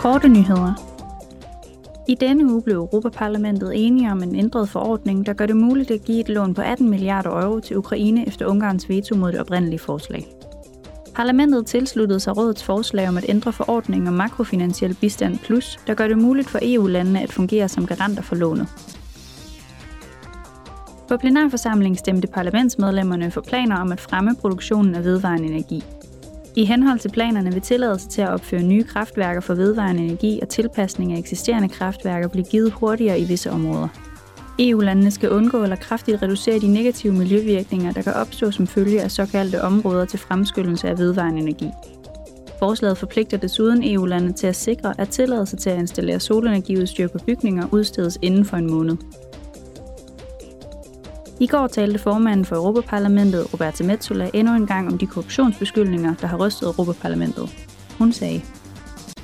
Korte nyheder. I denne uge blev Europaparlamentet enige om en ændret forordning, der gør det muligt at give et lån på 18 milliarder euro til Ukraine efter Ungarns veto mod det oprindelige forslag. Parlamentet tilsluttede sig rådets forslag om at ændre forordningen om makrofinansiel bistand plus, der gør det muligt for EU-landene at fungere som garanter for lånet. På plenarforsamlingen stemte parlamentsmedlemmerne for planer om at fremme produktionen af vedvarende energi. I henhold til planerne vil tilladelse til at opføre nye kraftværker for vedvarende energi og tilpasning af eksisterende kraftværker blive givet hurtigere i visse områder. EU-landene skal undgå eller kraftigt reducere de negative miljøvirkninger, der kan opstå som følge af såkaldte områder til fremskyndelse af vedvarende energi. Forslaget forpligter desuden EU-landene til at sikre, at tilladelse til at installere solenergiudstyr på bygninger udstedes inden for en måned. I går talte formanden for Europaparlamentet, Roberta Metsola, endnu en gang om de korruptionsbeskyldninger, der har rystet Europaparlamentet. Hun sagde,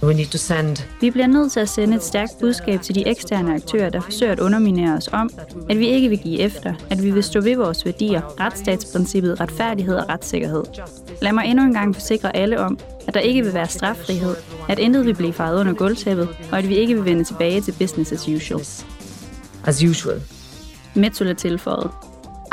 We need to send vi bliver nødt til at sende et stærkt budskab til de eksterne aktører, der forsøger at underminere os om, at vi ikke vil give efter, at vi vil stå ved vores værdier, retsstatsprincippet, retfærdighed og retssikkerhed. Lad mig endnu en gang forsikre alle om, at der ikke vil være straffrihed, at intet vil blive faret under gulvtæppet, og at vi ikke vil vende tilbage til business as usual. as usual. Metsola tilføjede,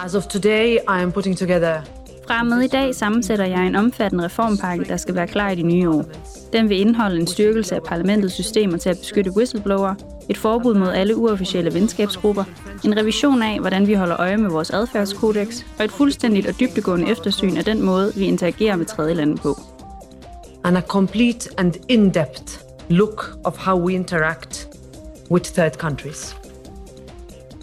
As of today, I am putting together Fra med i dag sammensætter jeg en omfattende reformpakke, der skal være klar i det nye år. Den vil indeholde en styrkelse af parlamentets systemer til at beskytte whistleblower, et forbud mod alle uofficielle venskabsgrupper, en revision af, hvordan vi holder øje med vores adfærdskodex, og et fuldstændigt og dybtegående eftersyn af den måde, vi interagerer med tredjelande på. and a complete and in-depth look of how we interact with third countries.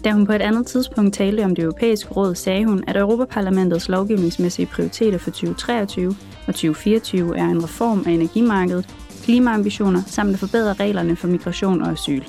Da hun på et andet tidspunkt talte om det europæiske råd, sagde hun, at Europaparlamentets lovgivningsmæssige prioriteter for 2023 og 2024 er en reform af energimarkedet, klimaambitioner samt at forbedre reglerne for migration og asyl.